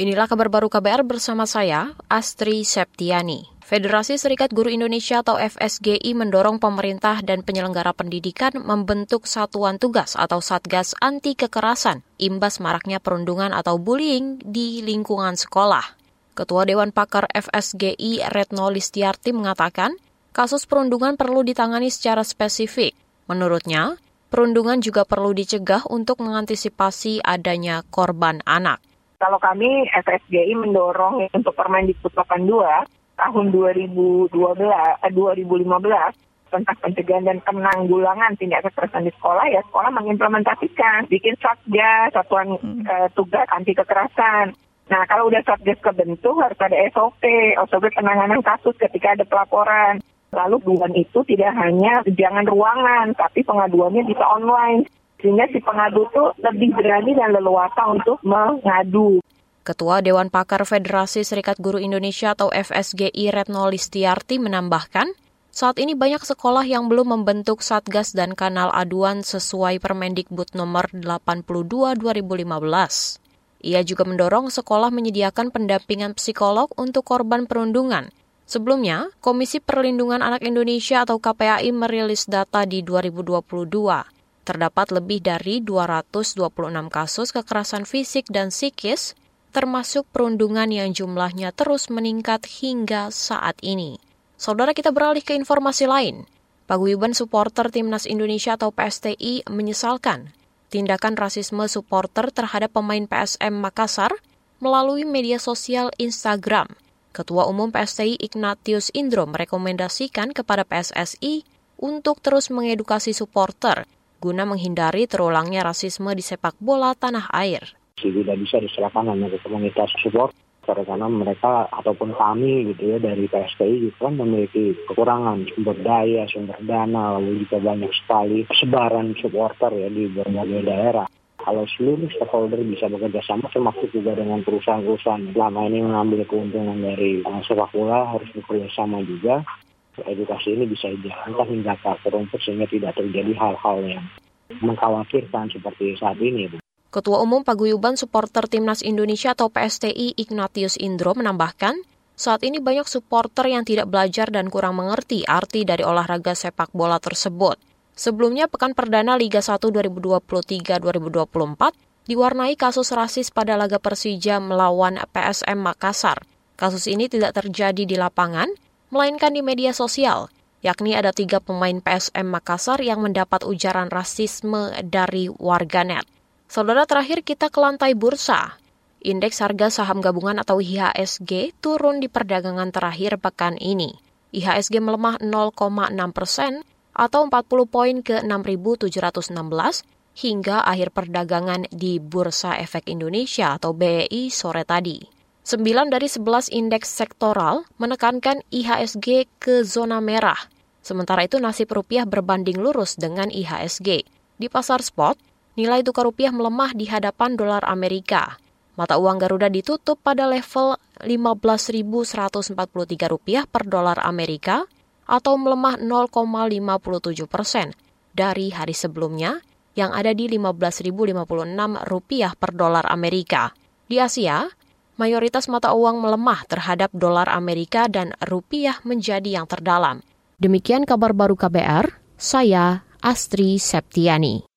Inilah kabar baru KBR bersama saya, Astri Septiani. Federasi Serikat Guru Indonesia atau FSGI mendorong pemerintah dan penyelenggara pendidikan membentuk satuan tugas atau satgas anti kekerasan imbas maraknya perundungan atau bullying di lingkungan sekolah. Ketua Dewan Pakar FSGI Retno Listiarti mengatakan, kasus perundungan perlu ditangani secara spesifik. Menurutnya, perundungan juga perlu dicegah untuk mengantisipasi adanya korban anak. Kalau kami FSGI mendorong untuk Permendikbud 82 tahun 2012 eh, 2015 tentang pencegahan dan penanggulangan tindak kekerasan di sekolah ya sekolah mengimplementasikan bikin satgas satuan hmm. eh, tugas anti kekerasan Nah, kalau udah satgas kebentuk harus ada SOP, SOP penanganan kasus ketika ada pelaporan. Lalu dugaan itu tidak hanya jangan ruangan, tapi pengaduannya bisa online. Sehingga si pengadu itu lebih berani dan leluasa untuk mengadu. Ketua Dewan Pakar Federasi Serikat Guru Indonesia atau FSGI Retno Listiarti menambahkan, saat ini banyak sekolah yang belum membentuk satgas dan kanal aduan sesuai Permendikbud nomor 82 2015. Ia juga mendorong sekolah menyediakan pendampingan psikolog untuk korban perundungan. Sebelumnya, Komisi Perlindungan Anak Indonesia atau KPAI merilis data di 2022. Terdapat lebih dari 226 kasus kekerasan fisik dan psikis termasuk perundungan yang jumlahnya terus meningkat hingga saat ini. Saudara kita beralih ke informasi lain. Paguyuban supporter Timnas Indonesia atau PSTI menyesalkan tindakan rasisme supporter terhadap pemain PSM Makassar melalui media sosial Instagram. Ketua Umum PSTI Ignatius Indro merekomendasikan kepada PSSI untuk terus mengedukasi supporter guna menghindari terulangnya rasisme di sepak bola tanah air tidak bisa diserahkan hanya ke komunitas support karena mereka ataupun kami gitu ya dari PSTI gitu kan memiliki kekurangan sumber daya, sumber dana, lalu juga banyak sekali sebaran supporter ya di berbagai daerah. Kalau seluruh stakeholder bisa bekerja sama termasuk juga dengan perusahaan-perusahaan selama ini mengambil keuntungan dari uh, sepak bola harus bekerja sama juga edukasi ini bisa dijalankan hingga ke rumput sehingga tidak terjadi hal-hal yang mengkhawatirkan seperti saat ini. Ketua Umum Paguyuban Supporter Timnas Indonesia atau PSTI Ignatius Indro menambahkan, saat ini banyak supporter yang tidak belajar dan kurang mengerti arti dari olahraga sepak bola tersebut. Sebelumnya, pekan perdana Liga 1 2023-2024 diwarnai kasus rasis pada laga Persija melawan PSM Makassar. Kasus ini tidak terjadi di lapangan, melainkan di media sosial, yakni ada tiga pemain PSM Makassar yang mendapat ujaran rasisme dari warganet. Saudara terakhir kita ke lantai bursa. Indeks harga saham gabungan atau IHSG turun di perdagangan terakhir pekan ini. IHSG melemah 0,6 persen atau 40 poin ke 6.716 hingga akhir perdagangan di Bursa Efek Indonesia atau BEI sore tadi. 9 dari 11 indeks sektoral menekankan IHSG ke zona merah. Sementara itu nasib rupiah berbanding lurus dengan IHSG. Di pasar spot, nilai tukar rupiah melemah di hadapan dolar Amerika. Mata uang Garuda ditutup pada level 15.143 rupiah per dolar Amerika atau melemah 0,57 persen dari hari sebelumnya yang ada di 15.056 rupiah per dolar Amerika. Di Asia, mayoritas mata uang melemah terhadap dolar Amerika dan rupiah menjadi yang terdalam. Demikian kabar baru KBR, saya Astri Septiani.